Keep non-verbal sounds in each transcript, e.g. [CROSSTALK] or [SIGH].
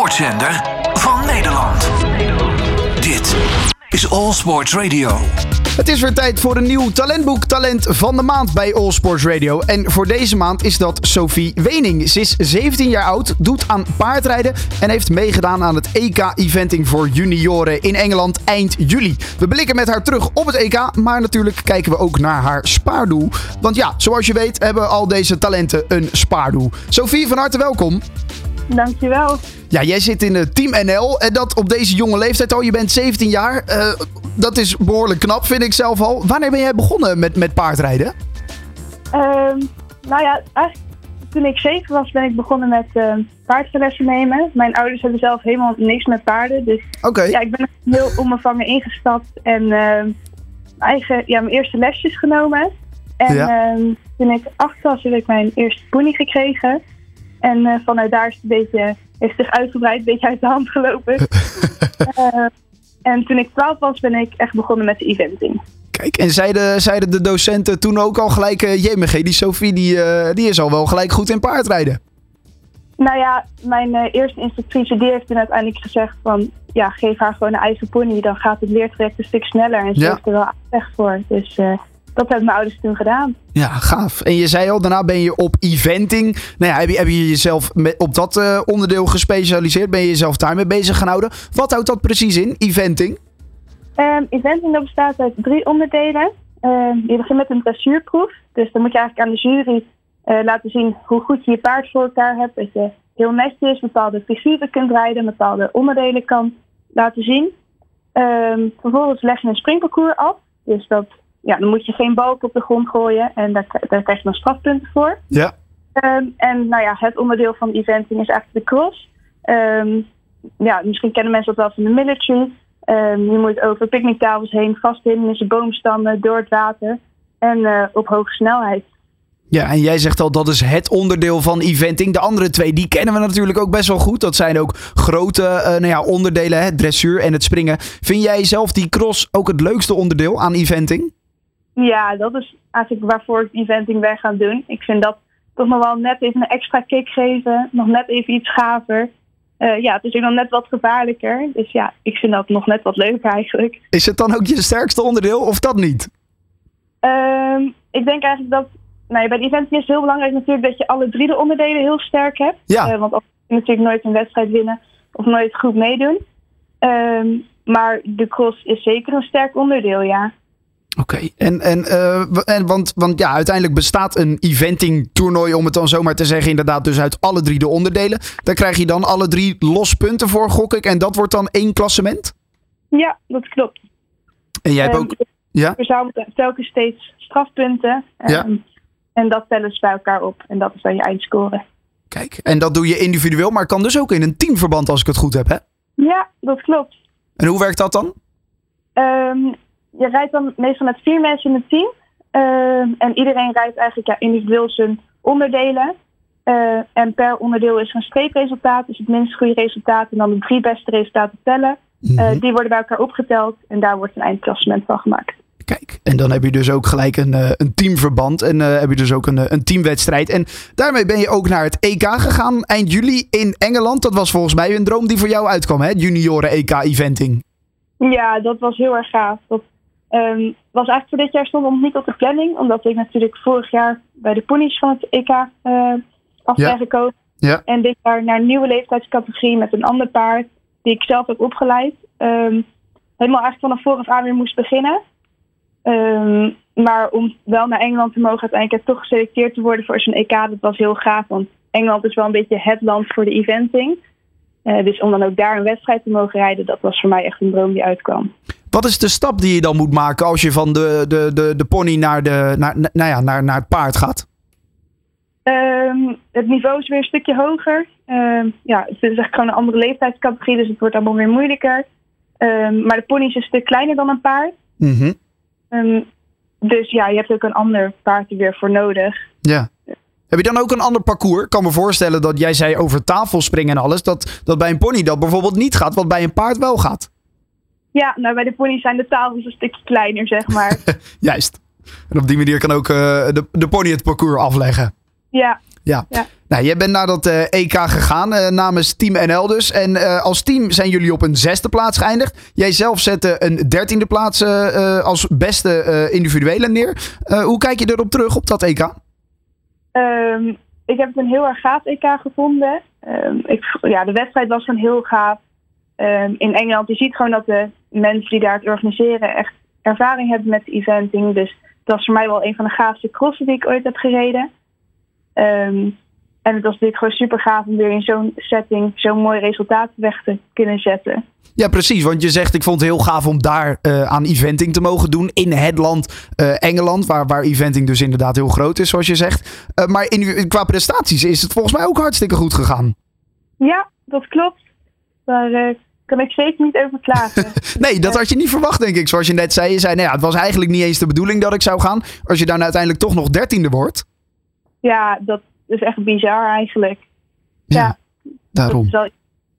sportzender van Nederland. Dit is All Sports Radio. Het is weer tijd voor een nieuw talentboek Talent van de Maand bij All Sports Radio. En voor deze maand is dat Sophie Wening. Ze is 17 jaar oud, doet aan paardrijden en heeft meegedaan aan het EK-eventing voor junioren in Engeland eind juli. We blikken met haar terug op het EK, maar natuurlijk kijken we ook naar haar spaardoel. Want ja, zoals je weet hebben al deze talenten een spaardoel. Sophie, van harte welkom. Dankjewel. Ja, jij zit in het Team NL en dat op deze jonge leeftijd al. Je bent 17 jaar. Uh, dat is behoorlijk knap, vind ik zelf al. Wanneer ben jij begonnen met, met paardrijden? Um, nou ja, eigenlijk toen ik zeven was ben ik begonnen met uh, paardlessen nemen. Mijn ouders hebben zelf helemaal niks met paarden. Dus okay. ja, ik ben heel onbevangen ingestapt en uh, eigen, ja, mijn eerste lesjes genomen. En ja. uh, toen ik acht was heb ik mijn eerste pony gekregen. En uh, vanuit daar is het een beetje, heeft zich uitgebreid, een beetje uit de hand gelopen. uh, [LAUGHS] en toen ik 12 was, ben ik echt begonnen met de eventing. Kijk, en zeiden, zeiden de docenten toen ook al gelijk, uh, JMG, die Sophie, die, die is al wel gelijk goed in paardrijden? Nou ja, mijn uh, eerste instructrice die heeft toen uiteindelijk gezegd van, ja, geef haar gewoon een eigen pony, dan gaat het leertraject een stuk sneller. En ze Ja. heeft er wel echt voor. Dus dat hebben mijn ouders toen gedaan. Ja, gaaf. En je zei al, daarna ben je op eventing. Nou ja, heb je, heb je jezelf met, op dat uh, onderdeel gespecialiseerd? Ben je jezelf daarmee bezig gaan houden? Wat houdt dat precies in, eventing? Um, eventing dat bestaat uit drie onderdelen. Um, je begint met een dressuurproef. Dus dan moet je eigenlijk aan de jury uh, laten zien hoe goed je je paard voor elkaar hebt. Dat je heel netjes bepaalde figuren kunt rijden, bepaalde onderdelen kan laten zien. Um, vervolgens leg je een springparcours af. Dus dat ja, dan moet je geen balk op de grond gooien en daar, daar krijg je dan strafpunten voor. Ja. Um, en nou ja, het onderdeel van eventing is eigenlijk de cross. Um, ja, misschien kennen mensen dat wel van de military. Um, je moet over picknicktafels heen, vast hindernissen, boomstammen, door het water en uh, op hoge snelheid. Ja, en jij zegt al dat is het onderdeel van eventing. De andere twee, die kennen we natuurlijk ook best wel goed. Dat zijn ook grote uh, nou ja, onderdelen, het dressuur en het springen. Vind jij zelf die cross ook het leukste onderdeel aan eventing? Ja, dat is eigenlijk waarvoor ik eventing ben gaan doen. Ik vind dat toch nog wel net even een extra kick geven. Nog net even iets gaver. Uh, ja, het is ook nog net wat gevaarlijker. Dus ja, ik vind dat nog net wat leuker eigenlijk. Is het dan ook je sterkste onderdeel of dat niet? Um, ik denk eigenlijk dat... Nou, bij de eventing is het heel belangrijk natuurlijk dat je alle drie de onderdelen heel sterk hebt. Ja. Uh, want anders kun je natuurlijk nooit een wedstrijd winnen of nooit goed meedoen. Um, maar de cross is zeker een sterk onderdeel, ja. Oké, okay. en, en, uh, en want, want ja, uiteindelijk bestaat een eventing toernooi, om het dan zomaar te zeggen, inderdaad dus uit alle drie de onderdelen. Daar krijg je dan alle drie los punten voor, gok ik, en dat wordt dan één klassement? Ja, dat klopt. En jij hebt um, ook... Ja? Telkens steeds strafpunten um, ja. en dat tellen ze bij elkaar op en dat is dan je eindscore. Kijk, en dat doe je individueel, maar kan dus ook in een teamverband als ik het goed heb, hè? Ja, dat klopt. En hoe werkt dat dan? Um, je rijdt dan meestal met vier mensen in het team. Uh, en iedereen rijdt eigenlijk ja, individueel zijn onderdelen. Uh, en per onderdeel is er een streepresultaat, dus het minst goede resultaat. En dan de drie beste resultaten tellen. Mm -hmm. uh, die worden bij elkaar opgeteld en daar wordt een eindklassement van gemaakt. Kijk, en dan heb je dus ook gelijk een, een teamverband en heb je dus ook een, een teamwedstrijd. En daarmee ben je ook naar het EK gegaan eind juli in Engeland. Dat was volgens mij een droom die voor jou uitkwam, hè? Junioren EK-eventing. Ja, dat was heel erg gaaf. Dat Um, was eigenlijk voor dit jaar stond nog niet op de planning, omdat ik natuurlijk vorig jaar bij de ponies van het EK uh, af ben ja. gekomen. Ja. En dit jaar naar een nieuwe leeftijdscategorie met een ander paard, die ik zelf heb opgeleid. Um, helemaal eigenlijk vanaf vooraf aan weer moest beginnen. Um, maar om wel naar Engeland te mogen, uiteindelijk toch geselecteerd te worden voor zo'n EK, dat was heel gaaf. Want Engeland is wel een beetje het land voor de eventing. Uh, dus om dan ook daar een wedstrijd te mogen rijden, dat was voor mij echt een droom die uitkwam. Wat is de stap die je dan moet maken als je van de, de, de, de pony naar, de, naar, nou ja, naar, naar het paard gaat? Um, het niveau is weer een stukje hoger. Um, ja, het is eigenlijk gewoon een andere leeftijdscategorie, dus het wordt allemaal weer moeilijker. Um, maar de pony is een stuk kleiner dan een paard. Mm -hmm. dus ja, je hebt ook een ander paard er weer voor nodig. Ja. Heb je dan ook een ander parcours? Ik kan me voorstellen dat jij zei over tafel springen en alles. Dat, dat bij een pony dat bijvoorbeeld niet gaat, wat bij een paard wel gaat. Ja, nou bij de ponies zijn de tafels een stukje kleiner, zeg maar. [LAUGHS] Juist. En op die manier kan ook uh, de, de pony het parcours afleggen. Ja. ja. ja. Nou, jij bent naar dat EK gegaan namens Team NL dus. En als team zijn jullie op een zesde plaats geëindigd. Jij zelf zette een dertiende plaats als beste individuele neer. hoe kijk je erop terug op dat EK? Ehm, ik heb het een heel erg gaaf EK gevonden. Ehm, ik, ja, de wedstrijd was gewoon heel gaaf. Ehm, in Engeland, je ziet gewoon dat de mensen die daar het organiseren echt ervaring hebben met eventing. Dus dat was voor mij wel een van de gaafste crossen die ik ooit heb gereden. En het was natuurlijk gewoon super gaaf om weer in zo'n setting zo'n mooi resultaat weg te kunnen zetten. Ja, precies. Want je zegt, ik vond het heel gaaf om daar uh, aan eventing te mogen doen. In het land uh, Engeland, waar, waar eventing dus inderdaad heel groot is, zoals je zegt. Uh, maar in, qua prestaties is het volgens mij ook hartstikke goed gegaan. Ja, dat klopt. Daar kan ik zeker niet over klagen. [LAUGHS] nee, dat had je niet verwacht, denk ik. Zoals je net zei, je zei, nou ja, het was eigenlijk niet eens de bedoeling dat ik zou gaan. Als je dan uiteindelijk toch nog dertiende wordt. Ja, dat, is echt bizar eigenlijk. Ja, daarom.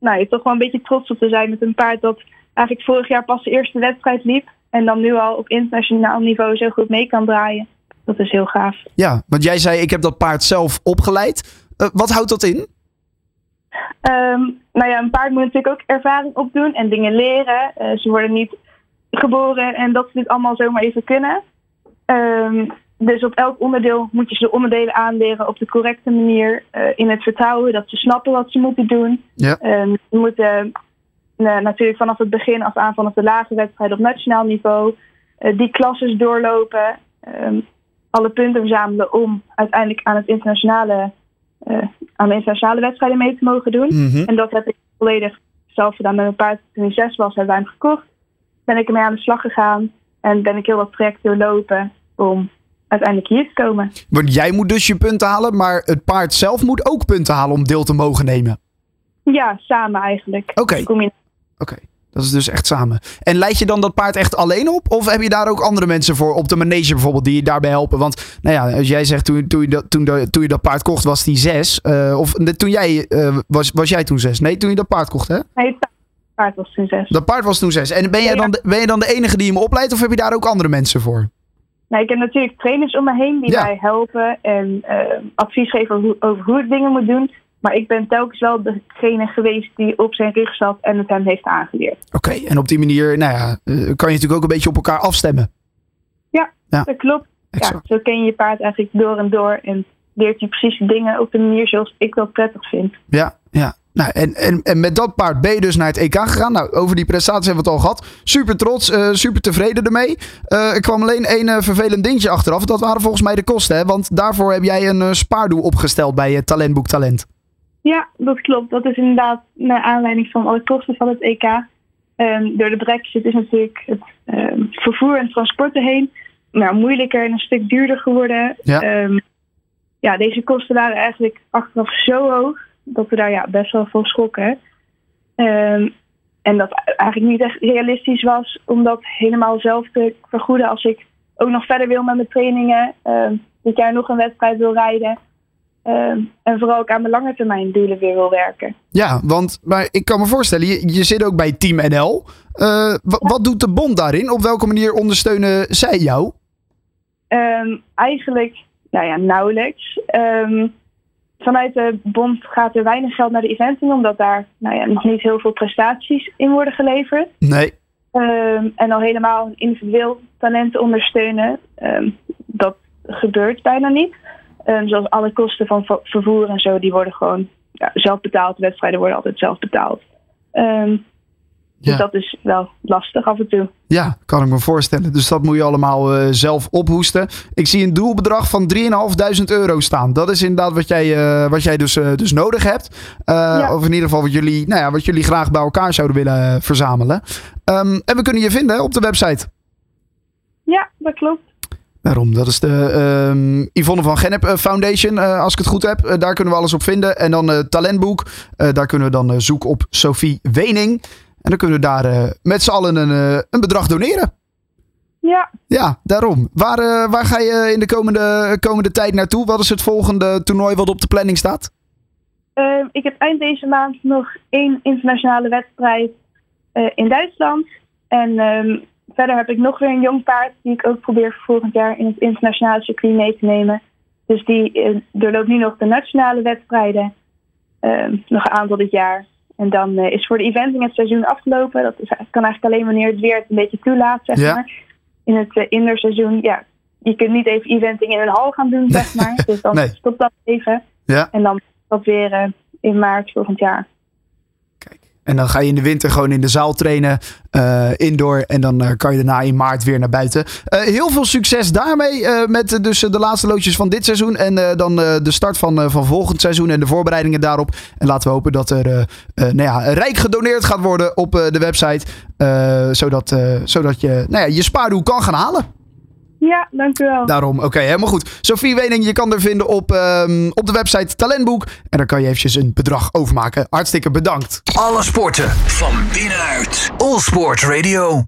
nou, je toch wel een beetje trots op te zijn met een paard dat eigenlijk vorig jaar pas de eerste wedstrijd liep. En dan nu al op internationaal niveau zo goed mee kan draaien. Dat is heel gaaf. Ja, want jij zei ik heb dat paard zelf opgeleid. Uh, wat houdt dat in? Um, nou ja, een paard moet natuurlijk ook ervaring opdoen en dingen leren. Uh, ze worden niet geboren en dat ze dit allemaal zomaar even kunnen. Um, dus op elk onderdeel moet je ze de onderdelen aanleren op de correcte manier. Uh, in het vertrouwen dat ze snappen wat ze moeten doen. Ja. Uh, ze moeten uh, natuurlijk vanaf het begin af aan, vanaf de lage wedstrijd op nationaal niveau, eh, die klasses doorlopen. Ehm, alle punten verzamelen om uiteindelijk aan, het internationale, aan de internationale wedstrijden mee te mogen doen. Mm -hmm. En dat heb ik volledig zelf gedaan met mijn paard. Toen hij zes was, hebben wij hem gekocht. Ben ik ermee aan de slag gegaan en ben ik heel wat trajecten doorlopen om uiteindelijk hier te komen. Want jij moet dus je punten halen, maar het paard zelf moet ook punten halen om deel te mogen nemen. Ja, samen eigenlijk. Oké. Oké. Dat is dus echt samen. En leid je dan dat paard echt alleen op? Of heb je daar ook andere mensen voor op de manege bijvoorbeeld die je daarbij helpen? Want nou ja, als jij zegt toen, toen, je, dat, toen, toen je dat paard kocht was die zes. Uh, of toen jij, uh, was, was jij toen zes? Nee, toen je dat paard kocht hè? Nee, het paard was toen zes. Dat paard was toen zes. En ben, jij dan, ben je dan de enige die hem opleidt of heb je daar ook andere mensen voor? Nou, ik heb natuurlijk trainers om me heen die mij helpen en uh, advies geven over hoe, over hoe ik dingen moet doen. Maar ik ben telkens wel degene geweest die op zijn rug zat en het hem heeft aangeleerd. Oké, okay, en op die manier nou ja, kan je natuurlijk ook een beetje op elkaar afstemmen. Ja, ja. dat klopt. Ja, zo ken je je paard eigenlijk door en door en leert je precies dingen op de manier zoals ik dat prettig vind. Ja, ja. Nou, en, en, en met dat paard ben je dus naar het EK gegaan. Nou, over die prestaties hebben we het al gehad. Super trots, uh, super tevreden ermee. Uh, er kwam alleen één uh, vervelend dingetje achteraf. Dat waren volgens mij de kosten, hè? Want daarvoor heb jij een spaardoel opgesteld bij Talentboek Talent. Ja, dat klopt. Dat is inderdaad naar aanleiding van alle kosten van het EK. Um, door de brexit is natuurlijk het um, vervoer en transport erheen nou, moeilijker en een stuk duurder geworden. Ja. Um, ja, deze kosten waren eigenlijk achteraf zo hoog dat we daar ja, best wel van schrokken. En dat eigenlijk niet echt realistisch was om dat helemaal zelf te vergoeden als ik ook nog verder wil met mijn trainingen. Dit jaar nog een wedstrijd wil rijden. Um, en vooral ook aan mijn lange termijn doelen weer wil werken. Ja, want maar ik kan me voorstellen, je, je zit ook bij Team NL. Uh, wat doet de bond daarin? Op welke manier ondersteunen zij jou? Um, eigenlijk, nou ja, nauwelijks. Um, vanuit de bond gaat er weinig geld naar de eventing, omdat daar nou ja, nog niet heel veel prestaties in worden geleverd. Nee. En al helemaal individueel talenten ondersteunen, dat gebeurt bijna niet. Um, zoals alle kosten van vervoer en zo, die worden gewoon ja, zelf betaald. De wedstrijden worden altijd zelf betaald. Dus ja. dat is wel lastig af en toe. Ja, kan ik me voorstellen. Dus dat moet je allemaal uh, zelf ophoesten. Ik zie een doelbedrag van 3.500 euro staan. Dat is inderdaad wat jij, uh, wat jij dus, uh, dus nodig hebt. Ja. Of in ieder geval wat jullie, nou ja, wat jullie graag bij elkaar zouden willen verzamelen. Um, en we kunnen je vinden op de website. Ja, dat klopt. Daarom, dat is de um, Yvonne van Gennep Foundation, als ik het goed heb. daar kunnen we alles op vinden. En dan talentboek. daar kunnen we dan zoeken op Sophie Wening. En dan kunnen we daar uh, met z'n allen een, uh, een bedrag doneren. Ja. Ja, daarom. Waar, uh, waar ga je in de komende, komende tijd naartoe? Wat is het volgende toernooi wat op de planning staat? Ehm, ik heb eind deze maand nog één internationale wedstrijd in Duitsland. En um, verder heb ik nog weer een jong paard die ik ook probeer volgend jaar in het internationale circuit mee te nemen. Dus die uh, er loopt nu nog de nationale wedstrijden. Uh, nog een aantal dit jaar. En dan uh, is voor de eventing het seizoen afgelopen. Dat is, kan eigenlijk alleen wanneer het weer het een beetje toelaat, zeg Ja. maar. In het uh, inderseizoen, ja, je kunt niet even eventing in een hal gaan doen, zeg maar. Dus dan Nee. stopt dat even. Ja. En dan dat weer in maart volgend jaar. En dan ga je in de winter gewoon in de zaal trainen, eh, indoor. En dan eh, kan je daarna in maart weer naar buiten. Eh, heel veel succes daarmee met dus, de laatste loodjes van dit seizoen. En dan de start van, van volgend seizoen en de voorbereidingen daarop. En laten we hopen dat er nou ja, rijk gedoneerd gaat worden op de website. zodat, zodat je nou ja, je spaardoel kan gaan halen. Ja, dank u wel. Daarom, oké, helemaal goed. Sophie Wening, je kan er vinden op, ehm, op de website Talentboek. En daar kan je eventjes een bedrag overmaken. Hartstikke bedankt. Alle sporten van binnenuit. All Sport Radio.